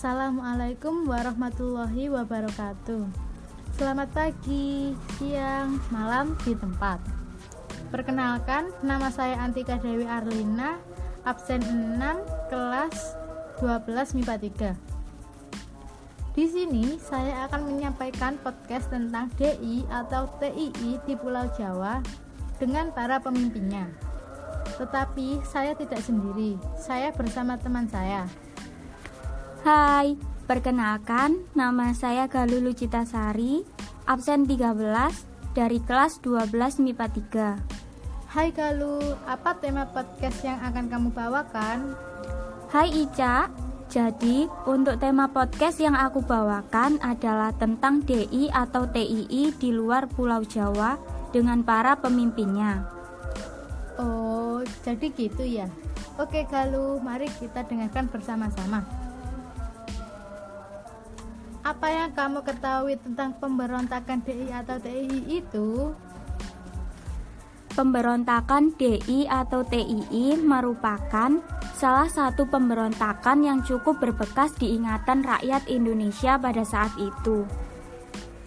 Assalamualaikum warahmatullahi wabarakatuh. Selamat pagi, siang, malam di tempat. Perkenalkan, nama saya Antika Dewi Arlina, absen 6, kelas 12 MIPA 3. Di sini saya akan menyampaikan podcast tentang DI atau TII di Pulau Jawa dengan para pemimpinnya. Tetapi saya tidak sendiri, saya bersama teman saya, Hai, perkenalkan nama saya Galulu Citasari, absen 13 dari kelas 12 MIPA 3. Hai Galu, apa tema podcast yang akan kamu bawakan? Hai Ica, jadi untuk tema podcast yang aku bawakan adalah tentang DI atau TII di luar Pulau Jawa dengan para pemimpinnya. Oh, jadi gitu ya. Oke Galu, mari kita dengarkan bersama-sama. Apa yang kamu ketahui tentang pemberontakan DI atau TII itu? Pemberontakan DI atau TII merupakan salah satu pemberontakan yang cukup berbekas di ingatan rakyat Indonesia pada saat itu.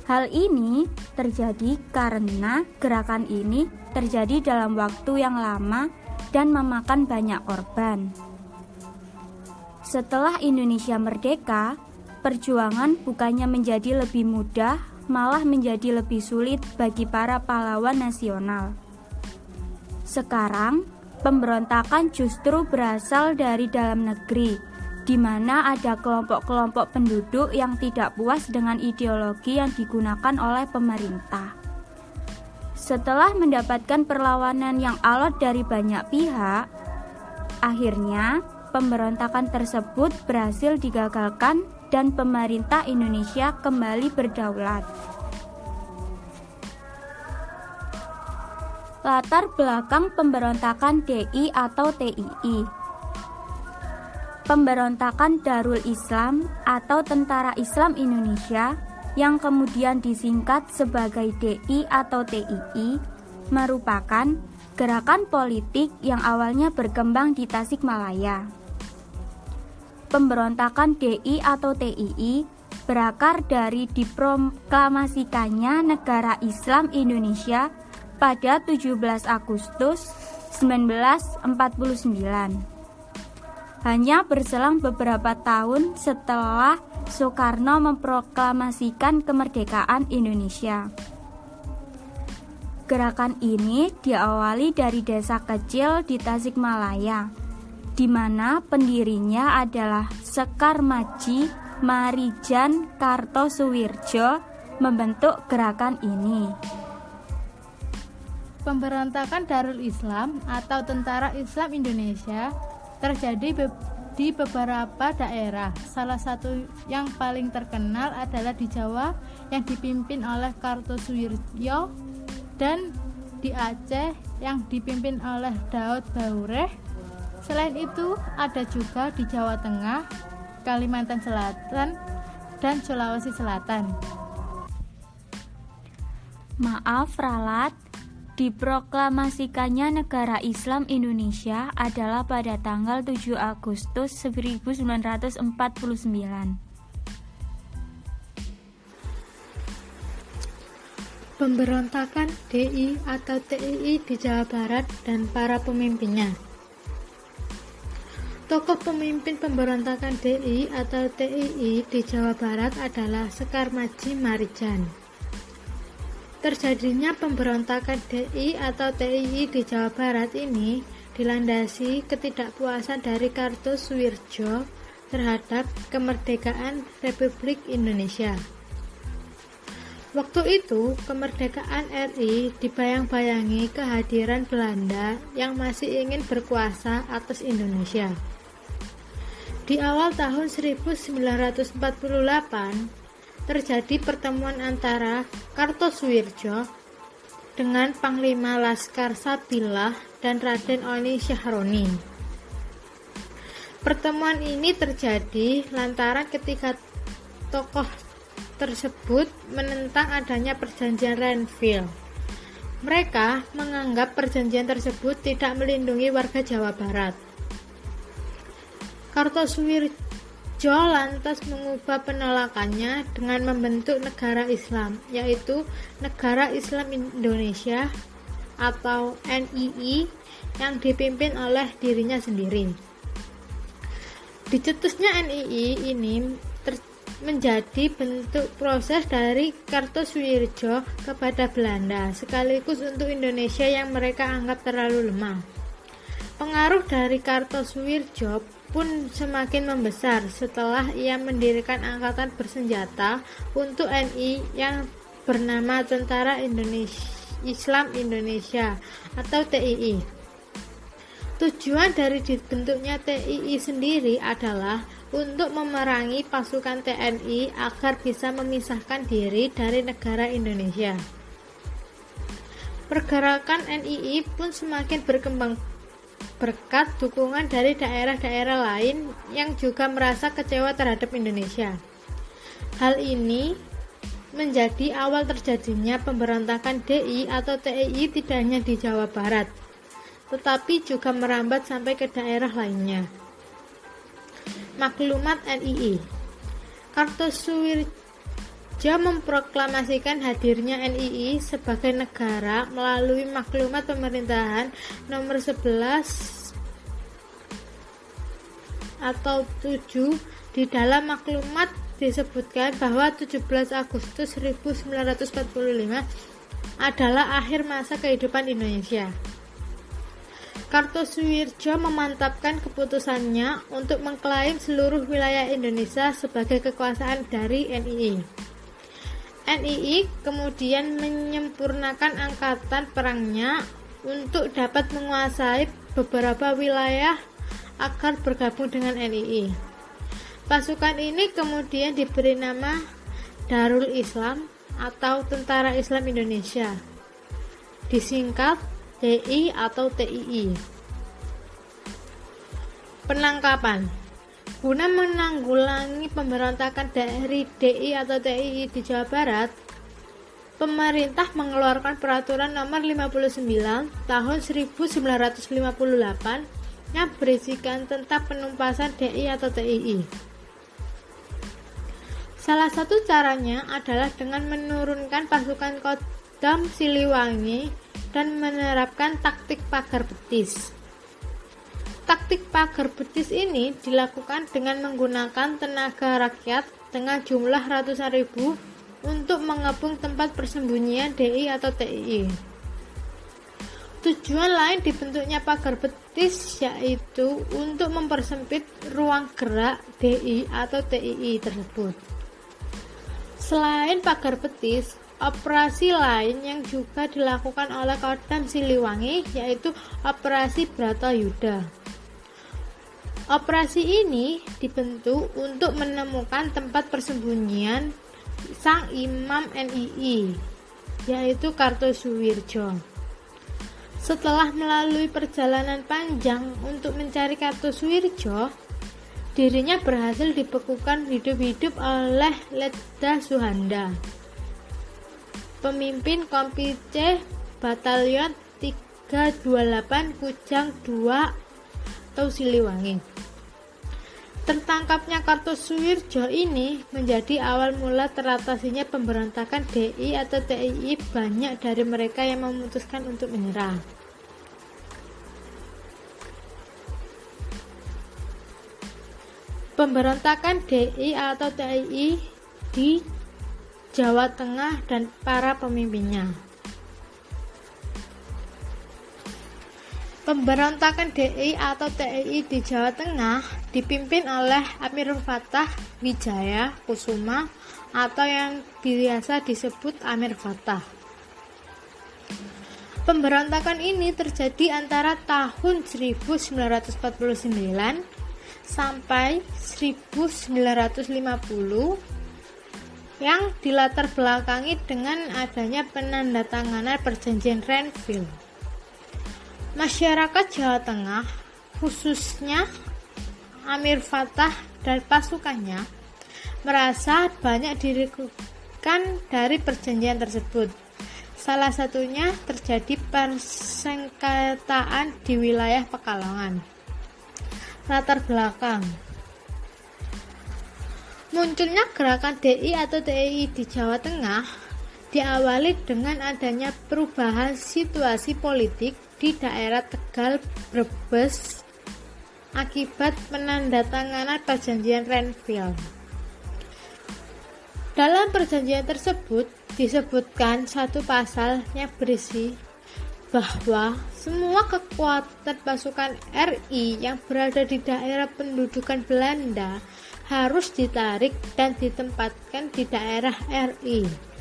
Hal ini terjadi karena gerakan ini terjadi dalam waktu yang lama dan memakan banyak korban. Setelah Indonesia merdeka, perjuangan bukannya menjadi lebih mudah, malah menjadi lebih sulit bagi para pahlawan nasional. Sekarang, pemberontakan justru berasal dari dalam negeri, di mana ada kelompok-kelompok penduduk yang tidak puas dengan ideologi yang digunakan oleh pemerintah. Setelah mendapatkan perlawanan yang alot dari banyak pihak, akhirnya pemberontakan tersebut berhasil digagalkan dan pemerintah Indonesia kembali berdaulat. Latar belakang pemberontakan DI atau TII Pemberontakan Darul Islam atau Tentara Islam Indonesia yang kemudian disingkat sebagai DI atau TII merupakan gerakan politik yang awalnya berkembang di Tasikmalaya pemberontakan DI atau TII berakar dari diproklamasikannya negara Islam Indonesia pada 17 Agustus 1949. Hanya berselang beberapa tahun setelah Soekarno memproklamasikan kemerdekaan Indonesia. Gerakan ini diawali dari desa kecil di Tasikmalaya di mana pendirinya adalah Sekar Maji Marijan Kartosuwirjo membentuk gerakan ini. Pemberontakan Darul Islam atau Tentara Islam Indonesia terjadi di beberapa daerah. Salah satu yang paling terkenal adalah di Jawa yang dipimpin oleh Kartosuwirjo dan di Aceh yang dipimpin oleh Daud Baureh Selain itu, ada juga di Jawa Tengah, Kalimantan Selatan, dan Sulawesi Selatan. Maaf Ralat, diproklamasikannya negara Islam Indonesia adalah pada tanggal 7 Agustus 1949. Pemberontakan DI atau TII di Jawa Barat dan para pemimpinnya. Tokoh pemimpin pemberontakan DI atau TII di Jawa Barat adalah Sekar Maji Marijan. Terjadinya pemberontakan DI atau TII di Jawa Barat ini dilandasi ketidakpuasan dari Kartosuwirjo terhadap kemerdekaan Republik Indonesia. Waktu itu, kemerdekaan RI dibayang-bayangi kehadiran Belanda yang masih ingin berkuasa atas Indonesia. Di awal tahun 1948, terjadi pertemuan antara Kartosuwirjo dengan Panglima Laskar Sabillah dan Raden Oni Syahroni. Pertemuan ini terjadi lantaran ketika tokoh tersebut menentang adanya perjanjian Renville. Mereka menganggap perjanjian tersebut tidak melindungi warga Jawa Barat. Kartosuwirjo Suwirjo lantas mengubah penolakannya dengan membentuk negara Islam, yaitu Negara Islam Indonesia atau NII yang dipimpin oleh dirinya sendiri. Dicetusnya NII ini menjadi bentuk proses dari Kartosuwirjo kepada Belanda, sekaligus untuk Indonesia yang mereka anggap terlalu lemah. Pengaruh dari Kartosuwirjo pun semakin membesar setelah ia mendirikan angkatan bersenjata untuk NI yang bernama Tentara Indonesia Islam Indonesia atau TII. Tujuan dari dibentuknya TII sendiri adalah untuk memerangi pasukan TNI agar bisa memisahkan diri dari negara Indonesia. Pergerakan NII pun semakin berkembang berkat dukungan dari daerah-daerah lain yang juga merasa kecewa terhadap Indonesia. Hal ini menjadi awal terjadinya pemberontakan DI atau TII tidak hanya di Jawa Barat, tetapi juga merambat sampai ke daerah lainnya. Maklumat NII Kartosuwirjo memproklamasikan hadirnya NII sebagai negara melalui maklumat pemerintahan nomor 11 atau 7 di dalam maklumat disebutkan bahwa 17 Agustus 1945 adalah akhir masa kehidupan Indonesia. Kartosuwirjo memantapkan keputusannya untuk mengklaim seluruh wilayah Indonesia sebagai kekuasaan dari NII. NII kemudian menyempurnakan angkatan perangnya untuk dapat menguasai beberapa wilayah agar bergabung dengan NII. Pasukan ini kemudian diberi nama Darul Islam atau Tentara Islam Indonesia. Disingkat TI atau TII. Penangkapan Guna menanggulangi pemberontakan dari DI atau TII di Jawa Barat, pemerintah mengeluarkan peraturan nomor 59 tahun 1958 yang berisikan tentang penumpasan DI atau TII. Salah satu caranya adalah dengan menurunkan pasukan Kodam Siliwangi dan menerapkan taktik pagar betis. Taktik pagar betis ini dilakukan dengan menggunakan tenaga rakyat dengan jumlah ratusan ribu untuk mengepung tempat persembunyian DI atau TII. Tujuan lain dibentuknya pagar betis yaitu untuk mempersempit ruang gerak DI atau TII tersebut. Selain pagar betis, operasi lain yang juga dilakukan oleh Kodam Siliwangi yaitu operasi Bratayuda. Operasi ini dibentuk untuk menemukan tempat persembunyian sang imam NII, yaitu Kartosuwirjo. Setelah melalui perjalanan panjang untuk mencari Kartosuwirjo, dirinya berhasil dibekukan hidup-hidup oleh Letda Suhanda, pemimpin Kompice Batalion 328 Kujang 2 atau Siliwangi. Tertangkapnya Kartosuwirjo ini menjadi awal mula teratasinya pemberontakan DI atau TII banyak dari mereka yang memutuskan untuk menyerah. Pemberontakan DI atau TII di Jawa Tengah dan para pemimpinnya. Pemberontakan DI atau TII di Jawa Tengah dipimpin oleh Amirul Fatah Wijaya Kusuma atau yang biasa disebut Amir Fatah. Pemberontakan ini terjadi antara tahun 1949 sampai 1950 yang dilatar belakangi dengan adanya penandatanganan perjanjian Renville. Masyarakat Jawa Tengah, khususnya Amir Fatah dan pasukannya, merasa banyak dirugikan dari perjanjian tersebut. Salah satunya terjadi persengketaan di wilayah Pekalongan. Latar belakang Munculnya gerakan DI atau TII di Jawa Tengah diawali dengan adanya perubahan situasi politik di daerah Tegal, Brebes akibat penandatanganan perjanjian Renville. Dalam perjanjian tersebut disebutkan satu pasal yang berisi bahwa semua kekuatan pasukan RI yang berada di daerah pendudukan Belanda harus ditarik dan ditempatkan di daerah RI.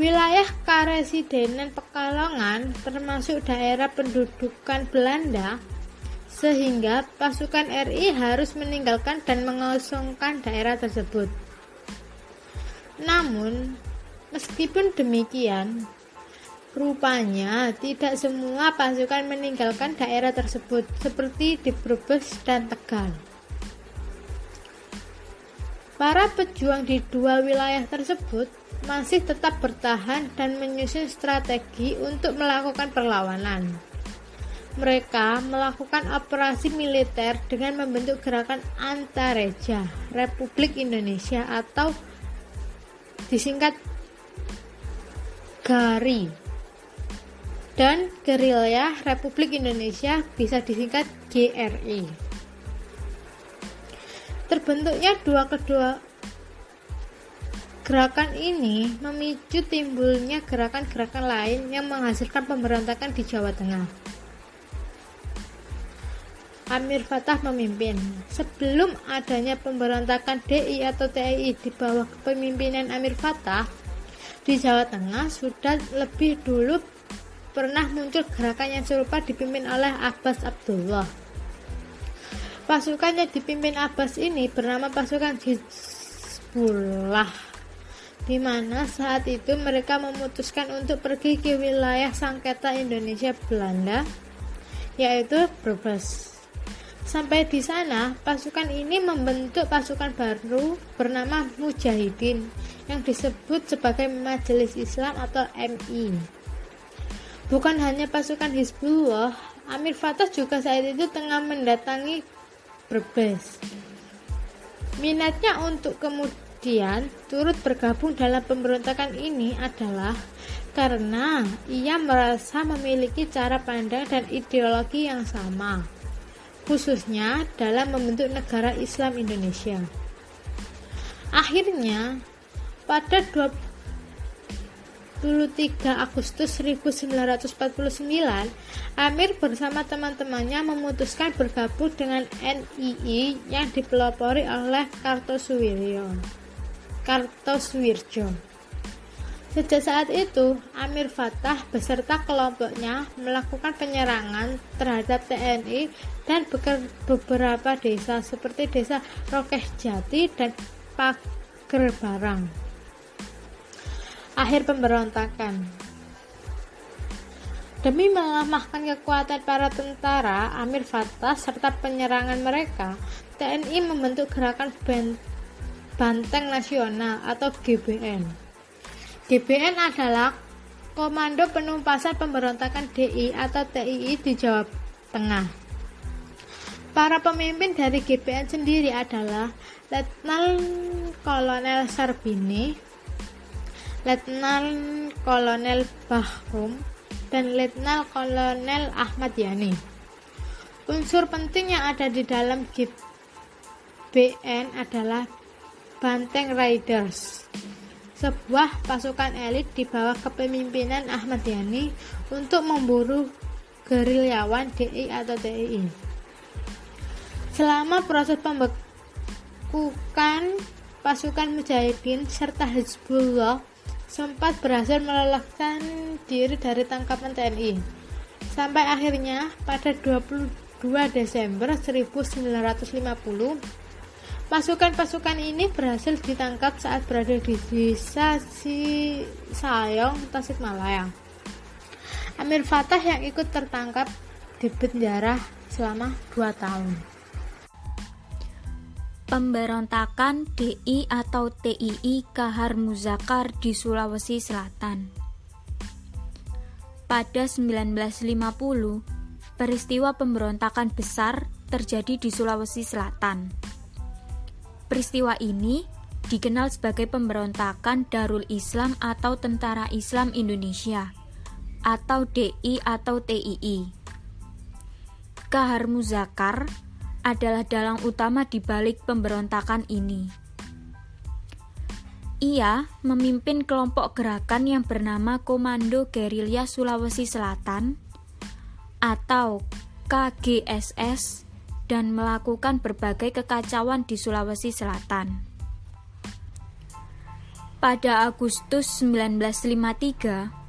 Wilayah Karesidenan Pekalongan termasuk daerah pendudukan Belanda sehingga pasukan RI harus meninggalkan dan mengosongkan daerah tersebut. Namun, meskipun demikian, rupanya tidak semua pasukan meninggalkan daerah tersebut seperti di Brebes dan Tegal. Para pejuang di dua wilayah tersebut masih tetap bertahan dan menyusun strategi untuk melakukan perlawanan. Mereka melakukan operasi militer dengan membentuk gerakan Antareja Republik Indonesia atau disingkat GARI dan gerilya Republik Indonesia bisa disingkat GRI. Terbentuknya dua kedua gerakan ini memicu timbulnya gerakan-gerakan lain yang menghasilkan pemberontakan di Jawa Tengah. Amir Fatah memimpin. Sebelum adanya pemberontakan DI atau TII di bawah kepemimpinan Amir Fatah, di Jawa Tengah sudah lebih dulu pernah muncul gerakan yang serupa dipimpin oleh Abbas Abdullah. Pasukan yang dipimpin Abbas ini bernama pasukan Hizbullah di mana saat itu mereka memutuskan untuk pergi ke wilayah sengketa Indonesia Belanda yaitu Brebes. Sampai di sana, pasukan ini membentuk pasukan baru bernama Mujahidin yang disebut sebagai Majelis Islam atau MI. Bukan hanya pasukan Hizbullah, Amir Fatah juga saat itu tengah mendatangi Brebes. Minatnya untuk kemudian turut bergabung dalam pemberontakan ini adalah karena ia merasa memiliki cara pandang dan ideologi yang sama, khususnya dalam membentuk negara Islam Indonesia. Akhirnya, pada 23 Agustus 1949, Amir bersama teman-temannya memutuskan bergabung dengan NII yang dipelopori oleh Kartosuwiryo. Kartosuwirjo. Sejak saat itu, Amir Fatah beserta kelompoknya melakukan penyerangan terhadap TNI dan beberapa desa seperti desa Rokeh Jati dan Pager Barang akhir pemberontakan. Demi melemahkan kekuatan para tentara Amir Fatah serta penyerangan mereka, TNI membentuk gerakan Banteng Nasional atau GBN. GBN adalah Komando Penumpasan Pemberontakan DI atau TII di Jawa Tengah. Para pemimpin dari GBN sendiri adalah Letnan Kolonel Sarbini, Letnan Kolonel Bahrum, dan Letnan Kolonel Ahmad Yani. Unsur penting yang ada di dalam GBN adalah Banteng Riders, sebuah pasukan elit di bawah kepemimpinan Ahmad Yani untuk memburu gerilyawan DI atau DII. Selama proses pembekukan pasukan Mujahidin serta Hezbollah sempat berhasil meloloskan diri dari tangkapan TNI. Sampai akhirnya pada 22 Desember 1950, pasukan-pasukan ini berhasil ditangkap saat berada di desa Sayong, Tasikmalaya. Amir Fatah yang ikut tertangkap di penjara selama 2 tahun. Pemberontakan DI atau TII Kahar Muzakar di Sulawesi Selatan. Pada 1950, peristiwa pemberontakan besar terjadi di Sulawesi Selatan. Peristiwa ini dikenal sebagai pemberontakan Darul Islam atau Tentara Islam Indonesia atau DI atau TII. Kahar Muzakar adalah dalang utama di balik pemberontakan ini. Ia memimpin kelompok gerakan yang bernama Komando Gerilya Sulawesi Selatan atau KGSS dan melakukan berbagai kekacauan di Sulawesi Selatan. Pada Agustus 1953,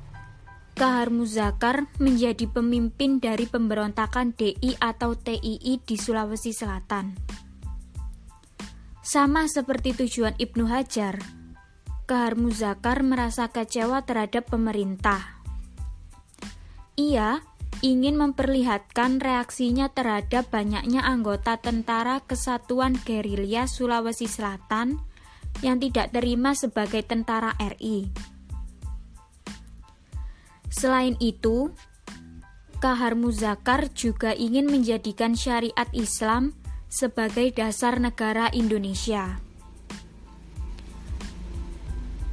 Kahar Muzakar menjadi pemimpin dari pemberontakan DI atau TII di Sulawesi Selatan. Sama seperti tujuan Ibnu Hajar, Kahar Muzakar merasa kecewa terhadap pemerintah. Ia ingin memperlihatkan reaksinya terhadap banyaknya anggota Tentara Kesatuan Gerilya Sulawesi Selatan yang tidak terima sebagai tentara RI. Selain itu, Kahar Muzakar juga ingin menjadikan syariat Islam sebagai dasar negara Indonesia.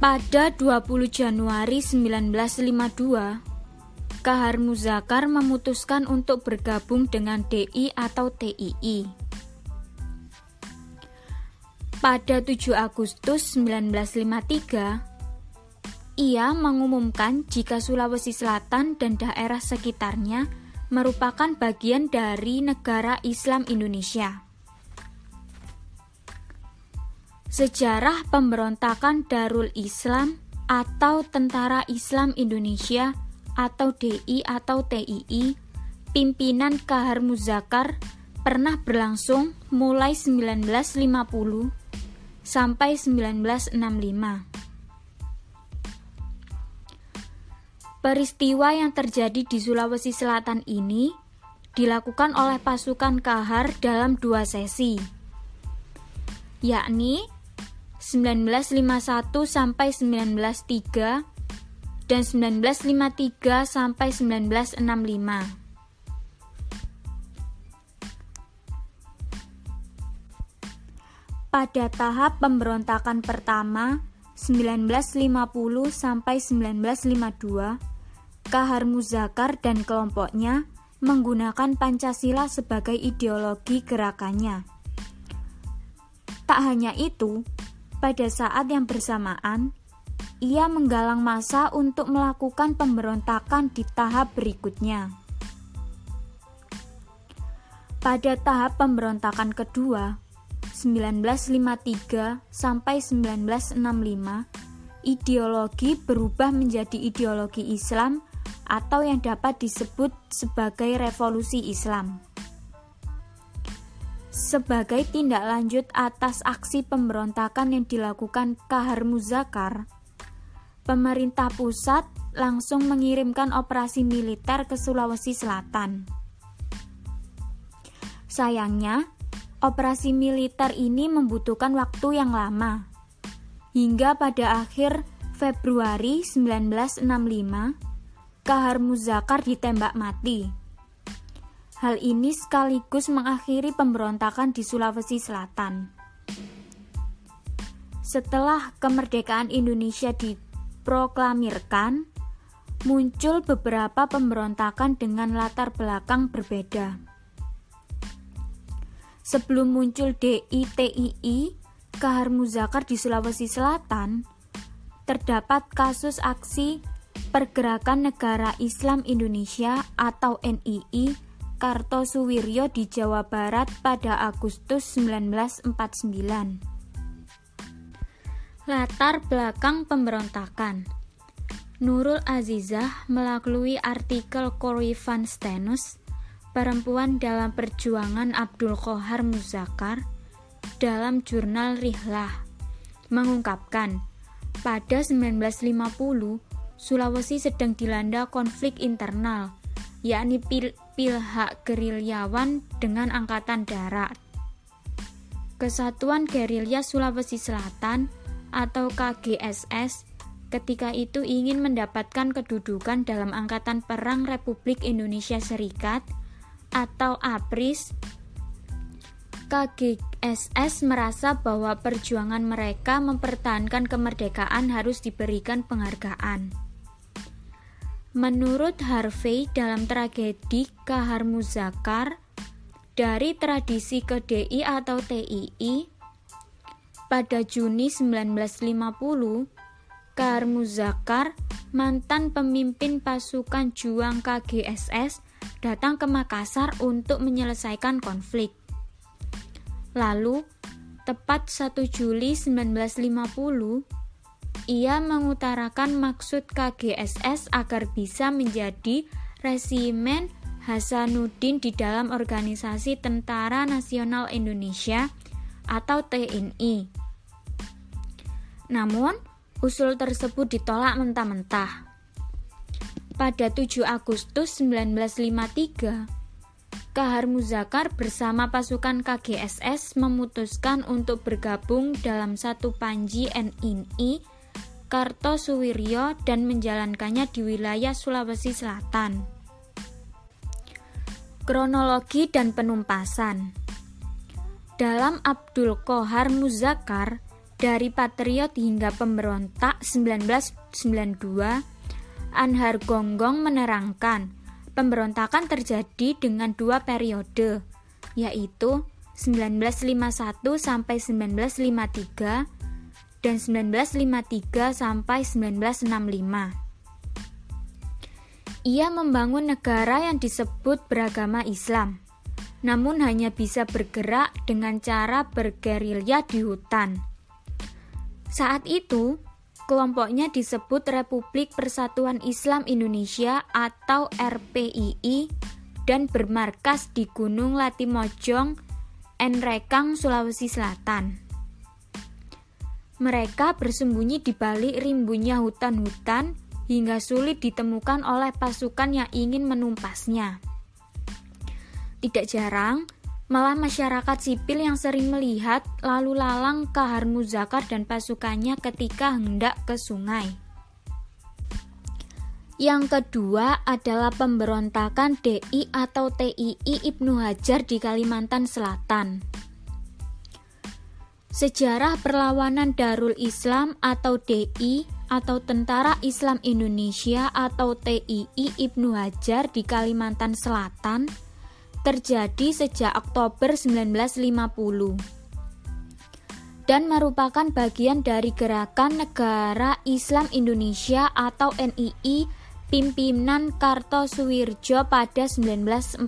Pada 20 Januari 1952, Kahar Muzakar memutuskan untuk bergabung dengan DI atau TII. Pada 7 Agustus 1953, ia mengumumkan jika Sulawesi Selatan dan daerah sekitarnya merupakan bagian dari negara Islam Indonesia. Sejarah pemberontakan Darul Islam atau Tentara Islam Indonesia atau DI atau TII pimpinan Kahar Muzakar pernah berlangsung mulai 1950 sampai 1965. Peristiwa yang terjadi di Sulawesi Selatan ini dilakukan oleh pasukan Kahar dalam dua sesi, yakni 1951 sampai 1903 dan 1953 sampai 1965. Pada tahap pemberontakan pertama 1950 sampai 1952 Kahar Muzakar dan kelompoknya menggunakan Pancasila sebagai ideologi gerakannya. Tak hanya itu, pada saat yang bersamaan, ia menggalang massa untuk melakukan pemberontakan di tahap berikutnya. Pada tahap pemberontakan kedua, 1953 sampai 1965, ideologi berubah menjadi ideologi Islam atau yang dapat disebut sebagai revolusi Islam. Sebagai tindak lanjut atas aksi pemberontakan yang dilakukan Kahar Muzakar, pemerintah pusat langsung mengirimkan operasi militer ke Sulawesi Selatan. Sayangnya, operasi militer ini membutuhkan waktu yang lama. Hingga pada akhir Februari 1965, Kahar Muzakar ditembak mati. Hal ini sekaligus mengakhiri pemberontakan di Sulawesi Selatan. Setelah kemerdekaan Indonesia diproklamirkan, muncul beberapa pemberontakan dengan latar belakang berbeda. Sebelum muncul DITII, Kahar Muzakar di Sulawesi Selatan, terdapat kasus aksi Pergerakan Negara Islam Indonesia atau NII Kartosuwiryo di Jawa Barat pada Agustus 1949. Latar belakang pemberontakan Nurul Azizah melalui artikel Corey Van Stenus Perempuan dalam Perjuangan Abdul Qohar Muzakar dalam jurnal Rihlah mengungkapkan pada 1950 Sulawesi sedang dilanda konflik internal, yakni pil pihak gerilyawan dengan angkatan darat. Kesatuan Gerilya Sulawesi Selatan atau KGSS ketika itu ingin mendapatkan kedudukan dalam Angkatan Perang Republik Indonesia Serikat atau APRIS. KG, SS merasa bahwa perjuangan mereka mempertahankan kemerdekaan harus diberikan penghargaan. Menurut Harvey dalam tragedi Kahar Muzakar, dari tradisi KDI atau TII, pada Juni 1950, Kahar Muzakar, mantan pemimpin pasukan juang KGSS, datang ke Makassar untuk menyelesaikan konflik. Lalu, tepat 1 Juli 1950, ia mengutarakan maksud KGSS agar bisa menjadi resimen Hasanuddin di dalam Organisasi Tentara Nasional Indonesia atau TNI. Namun, usul tersebut ditolak mentah-mentah. Pada 7 Agustus 1953, Kahar Muzakar bersama pasukan KGSS memutuskan untuk bergabung dalam satu panji NII Kartosuwiryo dan menjalankannya di wilayah Sulawesi Selatan. Kronologi dan penumpasan Dalam Abdul Kohar Muzakar, dari patriot hingga pemberontak 1992, Anhar Gonggong menerangkan pemberontakan terjadi dengan dua periode, yaitu 1951 sampai 1953 dan 1953 sampai 1965. Ia membangun negara yang disebut beragama Islam, namun hanya bisa bergerak dengan cara bergerilya di hutan. Saat itu, kelompoknya disebut Republik Persatuan Islam Indonesia atau RPII dan bermarkas di Gunung Latimojong, Enrekang, Sulawesi Selatan. Mereka bersembunyi di balik rimbunnya hutan-hutan hingga sulit ditemukan oleh pasukan yang ingin menumpasnya. Tidak jarang, malah masyarakat sipil yang sering melihat lalu lalang Kahar Muzakar dan pasukannya ketika hendak ke sungai. Yang kedua adalah pemberontakan DI atau TII Ibnu Hajar di Kalimantan Selatan. Sejarah Perlawanan Darul Islam atau DI atau Tentara Islam Indonesia atau TII Ibnu Hajar di Kalimantan Selatan terjadi sejak Oktober 1950 dan merupakan bagian dari gerakan Negara Islam Indonesia atau NII pimpinan Kartosuwirjo pada 1949.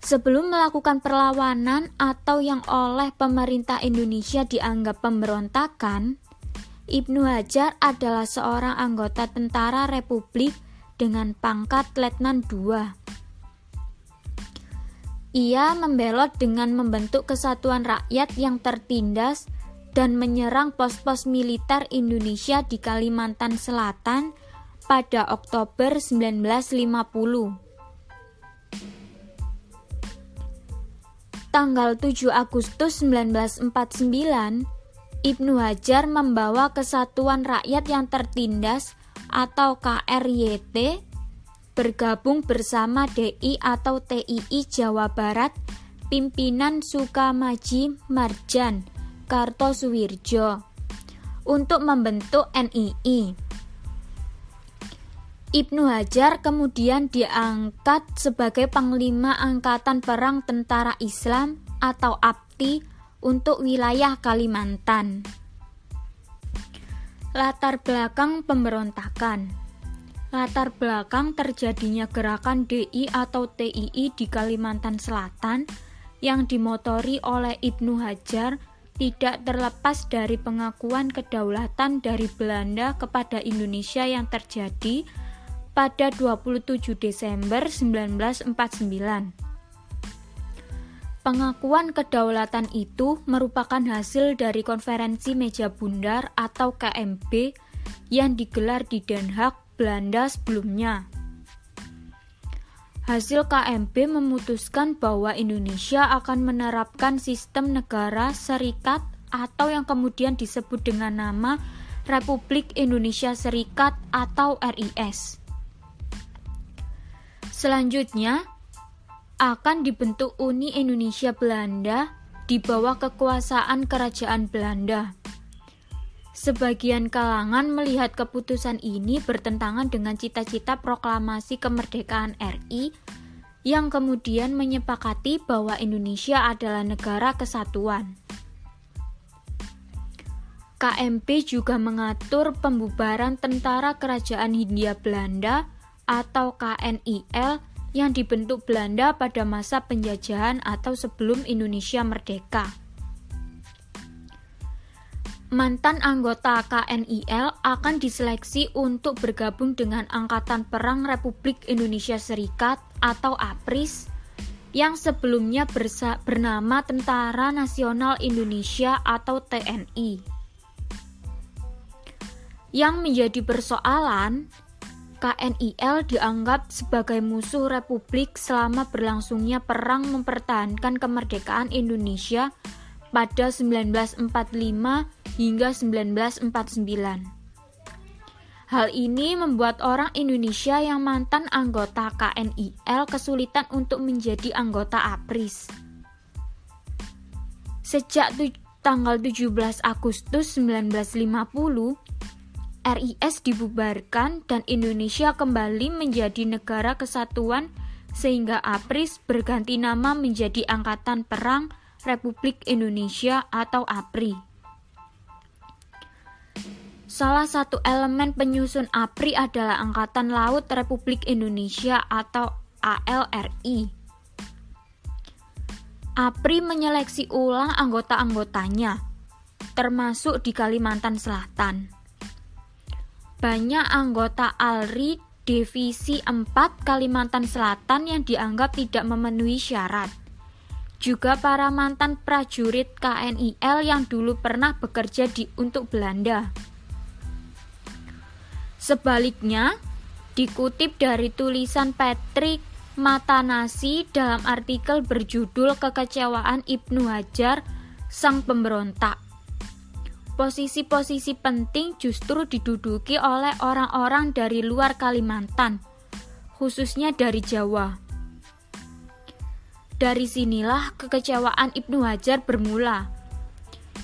Sebelum melakukan perlawanan atau yang oleh pemerintah Indonesia dianggap pemberontakan, Ibnu Hajar adalah seorang anggota tentara Republik dengan pangkat Letnan II. Ia membelot dengan membentuk kesatuan rakyat yang tertindas dan menyerang pos-pos militer Indonesia di Kalimantan Selatan pada Oktober 1950. Tanggal 7 Agustus 1949, Ibnu Hajar membawa Kesatuan Rakyat yang Tertindas atau KRYT bergabung bersama DI atau TII Jawa Barat pimpinan Sukamaji Marjan Kartosuwirjo untuk membentuk NII. Ibnu Hajar kemudian diangkat sebagai Panglima Angkatan Perang Tentara Islam atau APTI untuk wilayah Kalimantan. Latar belakang pemberontakan Latar belakang terjadinya gerakan DI atau TII di Kalimantan Selatan yang dimotori oleh Ibnu Hajar tidak terlepas dari pengakuan kedaulatan dari Belanda kepada Indonesia yang terjadi pada 27 Desember 1949. Pengakuan kedaulatan itu merupakan hasil dari konferensi meja bundar atau KMB yang digelar di Den Haag, Belanda sebelumnya. Hasil KMB memutuskan bahwa Indonesia akan menerapkan sistem negara serikat atau yang kemudian disebut dengan nama Republik Indonesia Serikat atau RIS. Selanjutnya, akan dibentuk Uni Indonesia Belanda di bawah kekuasaan Kerajaan Belanda. Sebagian kalangan melihat keputusan ini bertentangan dengan cita-cita proklamasi kemerdekaan RI yang kemudian menyepakati bahwa Indonesia adalah negara kesatuan. KMP juga mengatur pembubaran Tentara Kerajaan Hindia Belanda atau KNIL yang dibentuk Belanda pada masa penjajahan atau sebelum Indonesia merdeka. Mantan anggota KNIL akan diseleksi untuk bergabung dengan Angkatan Perang Republik Indonesia Serikat atau APRIS yang sebelumnya bernama Tentara Nasional Indonesia atau TNI. Yang menjadi persoalan, KNIL dianggap sebagai musuh Republik selama berlangsungnya perang mempertahankan kemerdekaan Indonesia pada 1945 hingga 1949. Hal ini membuat orang Indonesia yang mantan anggota KNIL kesulitan untuk menjadi anggota APRIS. Sejak tanggal 17 Agustus 1950, RIS dibubarkan dan Indonesia kembali menjadi negara kesatuan sehingga APRIS berganti nama menjadi Angkatan Perang Republik Indonesia atau APRI. Salah satu elemen penyusun APRI adalah Angkatan Laut Republik Indonesia atau ALRI. APRI menyeleksi ulang anggota-anggotanya, termasuk di Kalimantan Selatan banyak anggota ALRI Divisi 4 Kalimantan Selatan yang dianggap tidak memenuhi syarat. Juga para mantan prajurit KNIL yang dulu pernah bekerja di untuk Belanda. Sebaliknya, dikutip dari tulisan Patrick Matanasi dalam artikel berjudul Kekecewaan Ibnu Hajar, Sang Pemberontak posisi-posisi penting justru diduduki oleh orang-orang dari luar Kalimantan, khususnya dari Jawa. Dari sinilah kekecewaan Ibnu Hajar bermula.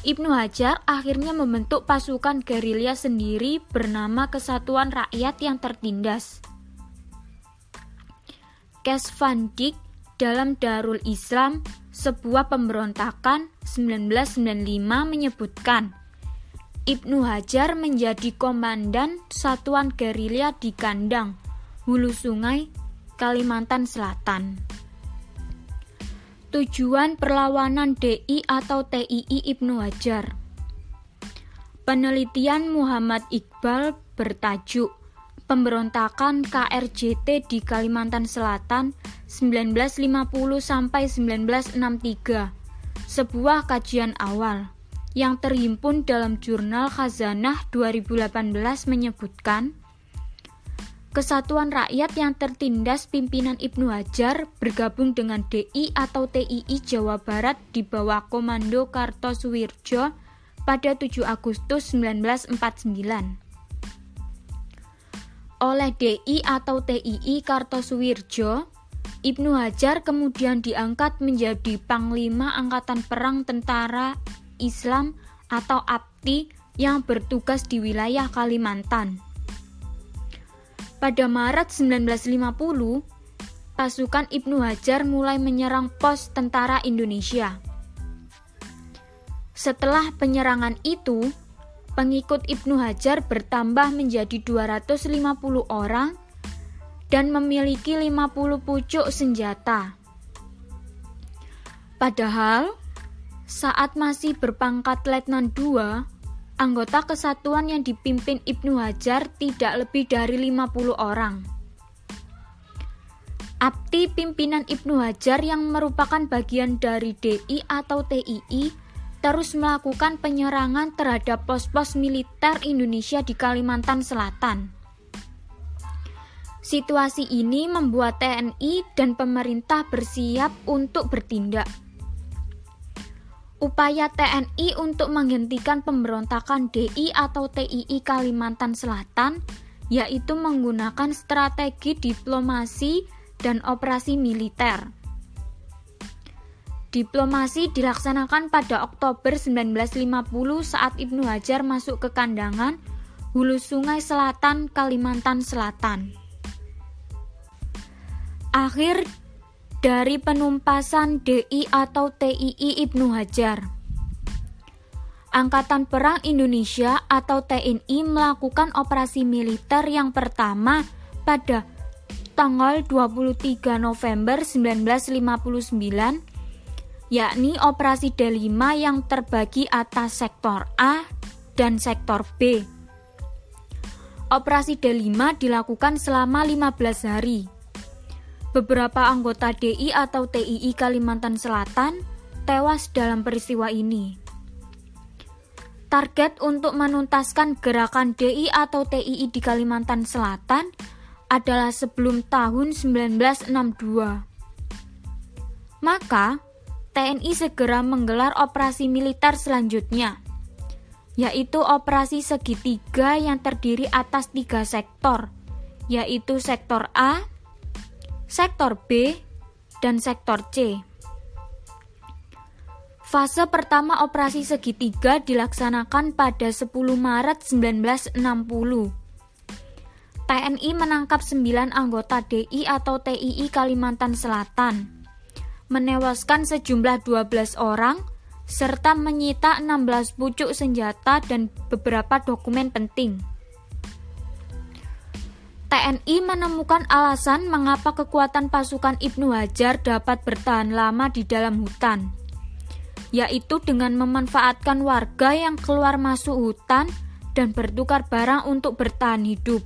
Ibnu Hajar akhirnya membentuk pasukan gerilya sendiri bernama Kesatuan Rakyat yang Tertindas. Kes Van dalam Darul Islam, sebuah pemberontakan 1995 menyebutkan Ibnu Hajar menjadi komandan satuan gerilya di Kandang, Hulu Sungai, Kalimantan Selatan. Tujuan perlawanan DI atau TII Ibnu Hajar Penelitian Muhammad Iqbal bertajuk Pemberontakan KRJT di Kalimantan Selatan 1950 sampai 1963. Sebuah kajian awal yang terhimpun dalam jurnal Khazanah 2018 menyebutkan, Kesatuan Rakyat yang tertindas pimpinan Ibnu Hajar bergabung dengan DI atau TII Jawa Barat di bawah Komando Kartosuwirjo pada 7 Agustus 1949. Oleh DI atau TII Kartosuwirjo, Ibnu Hajar kemudian diangkat menjadi Panglima Angkatan Perang Tentara Islam atau APTI yang bertugas di wilayah Kalimantan. Pada Maret 1950, pasukan Ibnu Hajar mulai menyerang pos tentara Indonesia. Setelah penyerangan itu, pengikut Ibnu Hajar bertambah menjadi 250 orang dan memiliki 50 pucuk senjata. Padahal, saat masih berpangkat Letnan II, anggota kesatuan yang dipimpin Ibnu Hajar tidak lebih dari 50 orang. Abti pimpinan Ibnu Hajar yang merupakan bagian dari DI atau TII terus melakukan penyerangan terhadap pos-pos militer Indonesia di Kalimantan Selatan. Situasi ini membuat TNI dan pemerintah bersiap untuk bertindak. Upaya TNI untuk menghentikan pemberontakan DI atau TII Kalimantan Selatan yaitu menggunakan strategi diplomasi dan operasi militer. Diplomasi dilaksanakan pada Oktober 1950 saat Ibnu Hajar masuk ke kandangan Hulu Sungai Selatan, Kalimantan Selatan. Akhir dari penumpasan DI atau TII Ibnu Hajar. Angkatan Perang Indonesia atau TNI melakukan operasi militer yang pertama pada tanggal 23 November 1959 yakni operasi D5 yang terbagi atas sektor A dan sektor B. Operasi D5 dilakukan selama 15 hari. Beberapa anggota DI atau TII Kalimantan Selatan tewas dalam peristiwa ini. Target untuk menuntaskan gerakan DI atau TII di Kalimantan Selatan adalah sebelum tahun 1962. Maka, TNI segera menggelar operasi militer selanjutnya, yaitu operasi segitiga yang terdiri atas tiga sektor, yaitu sektor A, sektor B, dan sektor C. Fase pertama operasi segitiga dilaksanakan pada 10 Maret 1960. TNI menangkap 9 anggota DI atau TII Kalimantan Selatan menewaskan sejumlah 12 orang, serta menyita 16 pucuk senjata dan beberapa dokumen penting. TNI menemukan alasan mengapa kekuatan pasukan Ibnu Hajar dapat bertahan lama di dalam hutan, yaitu dengan memanfaatkan warga yang keluar masuk hutan dan bertukar barang untuk bertahan hidup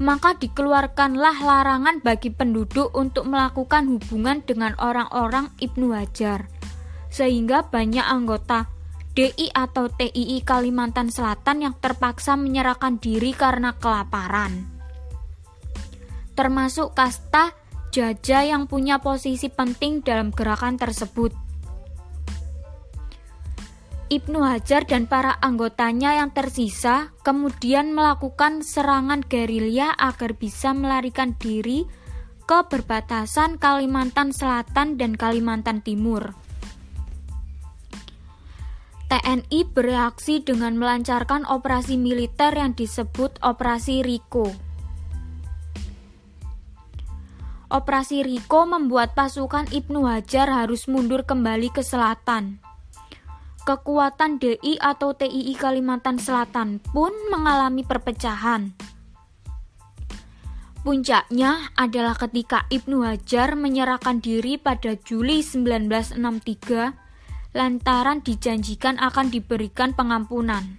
maka dikeluarkanlah larangan bagi penduduk untuk melakukan hubungan dengan orang-orang Ibnu Hajar. Sehingga banyak anggota DI atau TII Kalimantan Selatan yang terpaksa menyerahkan diri karena kelaparan. Termasuk kasta Jaja yang punya posisi penting dalam gerakan tersebut. Ibnu Hajar dan para anggotanya yang tersisa kemudian melakukan serangan gerilya agar bisa melarikan diri ke perbatasan Kalimantan Selatan dan Kalimantan Timur. TNI bereaksi dengan melancarkan operasi militer yang disebut Operasi Riko. Operasi Riko membuat pasukan Ibnu Hajar harus mundur kembali ke selatan kekuatan DI atau TII Kalimantan Selatan pun mengalami perpecahan. Puncaknya adalah ketika Ibnu Hajar menyerahkan diri pada Juli 1963 lantaran dijanjikan akan diberikan pengampunan.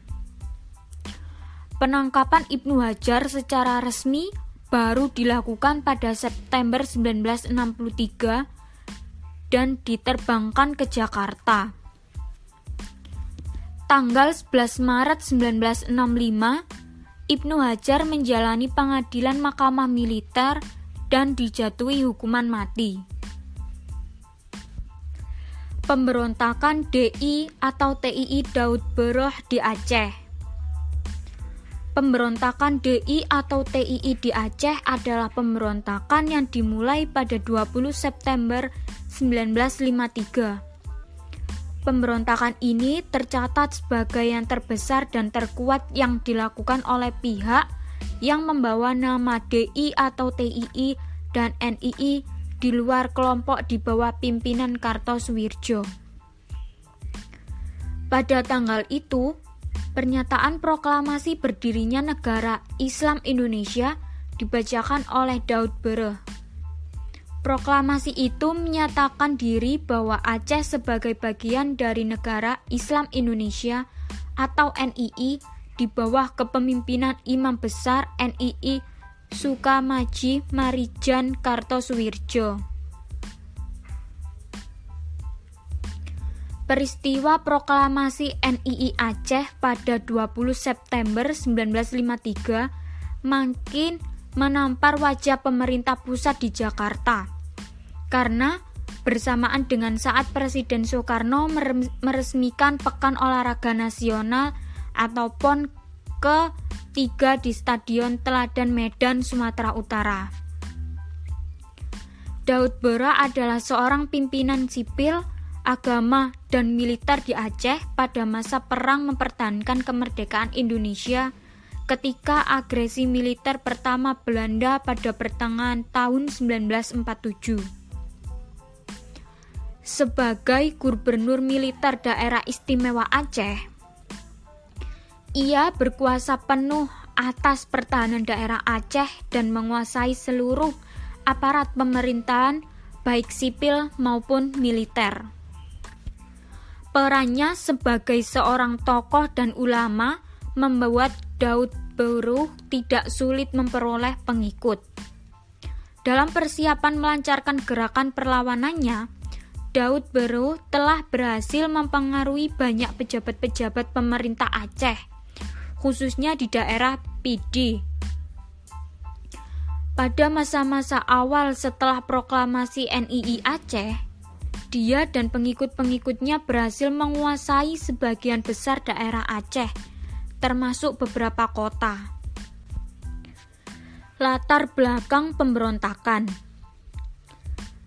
Penangkapan Ibnu Hajar secara resmi baru dilakukan pada September 1963 dan diterbangkan ke Jakarta tanggal 11 Maret 1965, Ibnu Hajar menjalani pengadilan Mahkamah Militer dan dijatuhi hukuman mati. Pemberontakan DI atau TII Daud Beroh di Aceh. Pemberontakan DI atau TII di Aceh adalah pemberontakan yang dimulai pada 20 September 1953 Pemberontakan ini tercatat sebagai yang terbesar dan terkuat yang dilakukan oleh pihak yang membawa nama DI atau TII dan NII di luar kelompok di bawah pimpinan Kartosuwirjo. Pada tanggal itu, pernyataan proklamasi berdirinya negara Islam Indonesia dibacakan oleh Daud Bereh. Proklamasi itu menyatakan diri bahwa Aceh sebagai bagian dari negara Islam Indonesia atau NII di bawah kepemimpinan Imam Besar NII Sukamaji Marijan Kartosuwirjo. Peristiwa proklamasi NII Aceh pada 20 September 1953 makin menampar wajah pemerintah pusat di Jakarta karena bersamaan dengan saat Presiden Soekarno meresmikan Pekan Olahraga Nasional atau PON ke-3 di Stadion Teladan Medan, Sumatera Utara. Daud Bera adalah seorang pimpinan sipil, agama, dan militer di Aceh pada masa perang mempertahankan kemerdekaan Indonesia ketika agresi militer pertama Belanda pada pertengahan tahun 1947. Sebagai gubernur militer daerah istimewa Aceh, ia berkuasa penuh atas pertahanan daerah Aceh dan menguasai seluruh aparat pemerintahan baik sipil maupun militer. Perannya sebagai seorang tokoh dan ulama membuat Daud Beruh tidak sulit memperoleh pengikut. Dalam persiapan melancarkan gerakan perlawanannya, Daud Beruh telah berhasil mempengaruhi banyak pejabat-pejabat pemerintah Aceh, khususnya di daerah Pidi, pada masa-masa awal setelah proklamasi NII Aceh, dia dan pengikut-pengikutnya berhasil menguasai sebagian besar daerah Aceh, termasuk beberapa kota. Latar belakang pemberontakan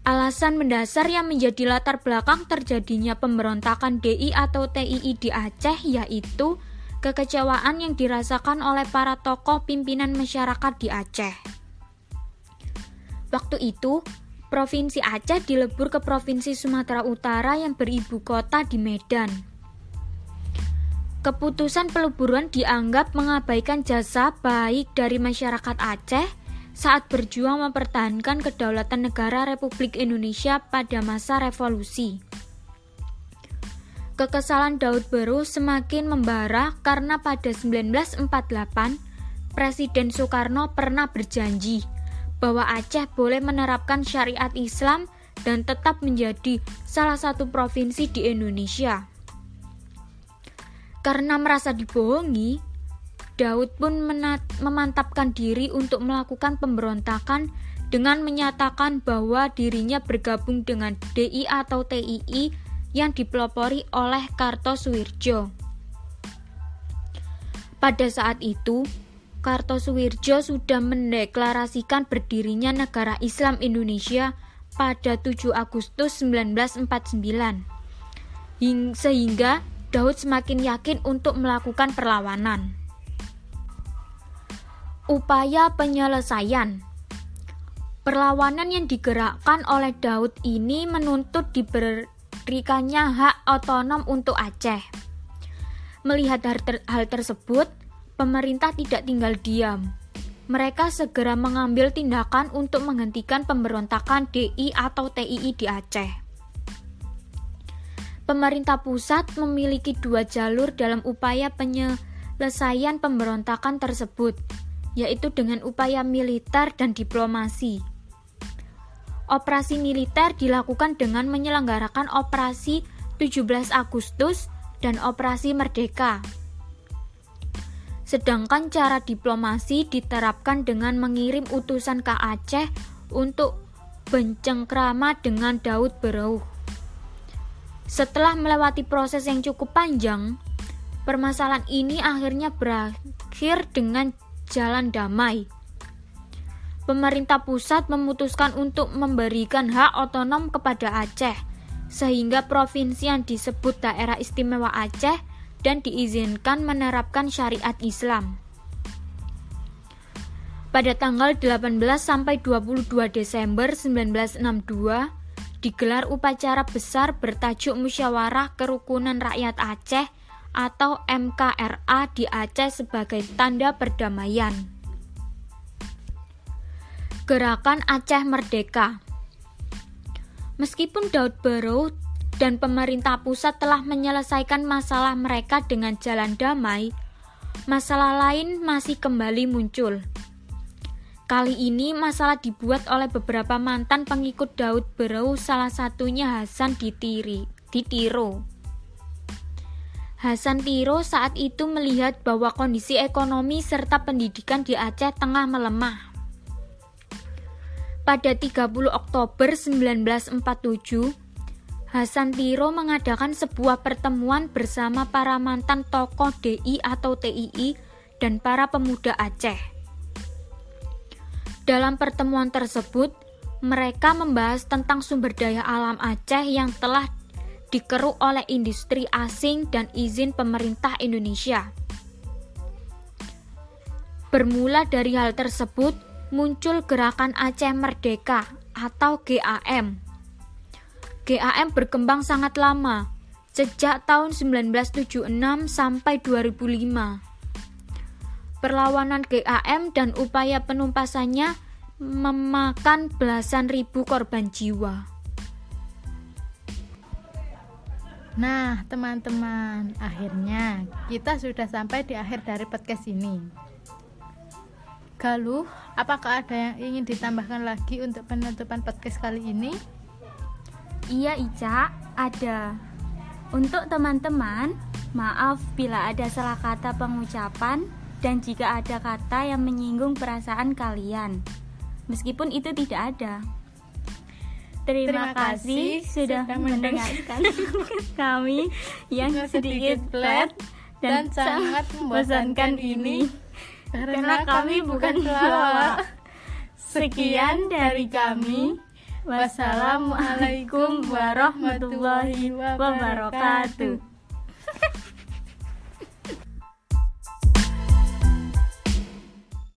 Alasan mendasar yang menjadi latar belakang terjadinya pemberontakan DI atau TII di Aceh yaitu kekecewaan yang dirasakan oleh para tokoh pimpinan masyarakat di Aceh. Waktu itu, Provinsi Aceh dilebur ke Provinsi Sumatera Utara yang beribu kota di Medan. Keputusan peleburan dianggap mengabaikan jasa baik dari masyarakat Aceh saat berjuang mempertahankan kedaulatan negara Republik Indonesia pada masa revolusi. Kekesalan Daud Beru semakin membara karena pada 1948 Presiden Soekarno pernah berjanji bahwa Aceh boleh menerapkan syariat Islam dan tetap menjadi salah satu provinsi di Indonesia. Karena merasa dibohongi, Daud pun memantapkan diri untuk melakukan pemberontakan dengan menyatakan bahwa dirinya bergabung dengan DI atau TII yang dipelopori oleh Kartosuwirjo. Pada saat itu, Kartosuwirjo sudah mendeklarasikan berdirinya negara Islam Indonesia pada 7 Agustus 1949. Sehingga Daud semakin yakin untuk melakukan perlawanan. Upaya penyelesaian Perlawanan yang digerakkan oleh Daud ini menuntut diberikannya hak otonom untuk Aceh. Melihat hal tersebut, pemerintah tidak tinggal diam. Mereka segera mengambil tindakan untuk menghentikan pemberontakan DI atau TII di Aceh. Pemerintah pusat memiliki dua jalur dalam upaya penyelesaian pemberontakan tersebut, yaitu dengan upaya militer dan diplomasi. Operasi militer dilakukan dengan menyelenggarakan operasi 17 Agustus dan operasi Merdeka Sedangkan cara diplomasi diterapkan dengan mengirim utusan ke Aceh untuk bencengkrama dengan Daud Berauh. Setelah melewati proses yang cukup panjang, permasalahan ini akhirnya berakhir dengan jalan damai. Pemerintah pusat memutuskan untuk memberikan hak otonom kepada Aceh, sehingga provinsi yang disebut Daerah Istimewa Aceh dan diizinkan menerapkan syariat Islam. Pada tanggal 18 sampai 22 Desember 1962 digelar upacara besar bertajuk Musyawarah Kerukunan Rakyat Aceh atau MKRA di Aceh sebagai tanda perdamaian. Gerakan Aceh Merdeka Meskipun Daud Barrow dan pemerintah pusat telah menyelesaikan masalah mereka dengan jalan damai, masalah lain masih kembali muncul. Kali ini masalah dibuat oleh beberapa mantan pengikut Daud Berau salah satunya Hasan Ditiri, Ditiro. Hasan Tiro saat itu melihat bahwa kondisi ekonomi serta pendidikan di Aceh tengah melemah. Pada 30 Oktober 1947, Hasan Tiro mengadakan sebuah pertemuan bersama para mantan tokoh DI atau TII dan para pemuda Aceh. Dalam pertemuan tersebut, Mereka membahas tentang sumber daya alam Aceh yang telah dikeruk oleh industri asing dan izin pemerintah Indonesia. Bermula dari hal tersebut, muncul gerakan Aceh Merdeka atau GAM. GAM berkembang sangat lama, sejak tahun 1976 sampai 2005. Perlawanan GAM dan upaya penumpasannya memakan belasan ribu korban jiwa. Nah, teman-teman, akhirnya kita sudah sampai di akhir dari podcast ini. Galuh, apakah ada yang ingin ditambahkan lagi untuk penutupan podcast kali ini? Iya, Ica, ada. Untuk teman-teman, maaf bila ada salah kata pengucapan dan jika ada kata yang menyinggung perasaan kalian meskipun itu tidak ada. Terima, Terima kasih sudah mendengarkan kami yang sedikit flat dan, dan sangat membosankan ini karena kami bukan pelawak. Sekian dari kami. Wassalamualaikum warahmatullahi wabarakatuh.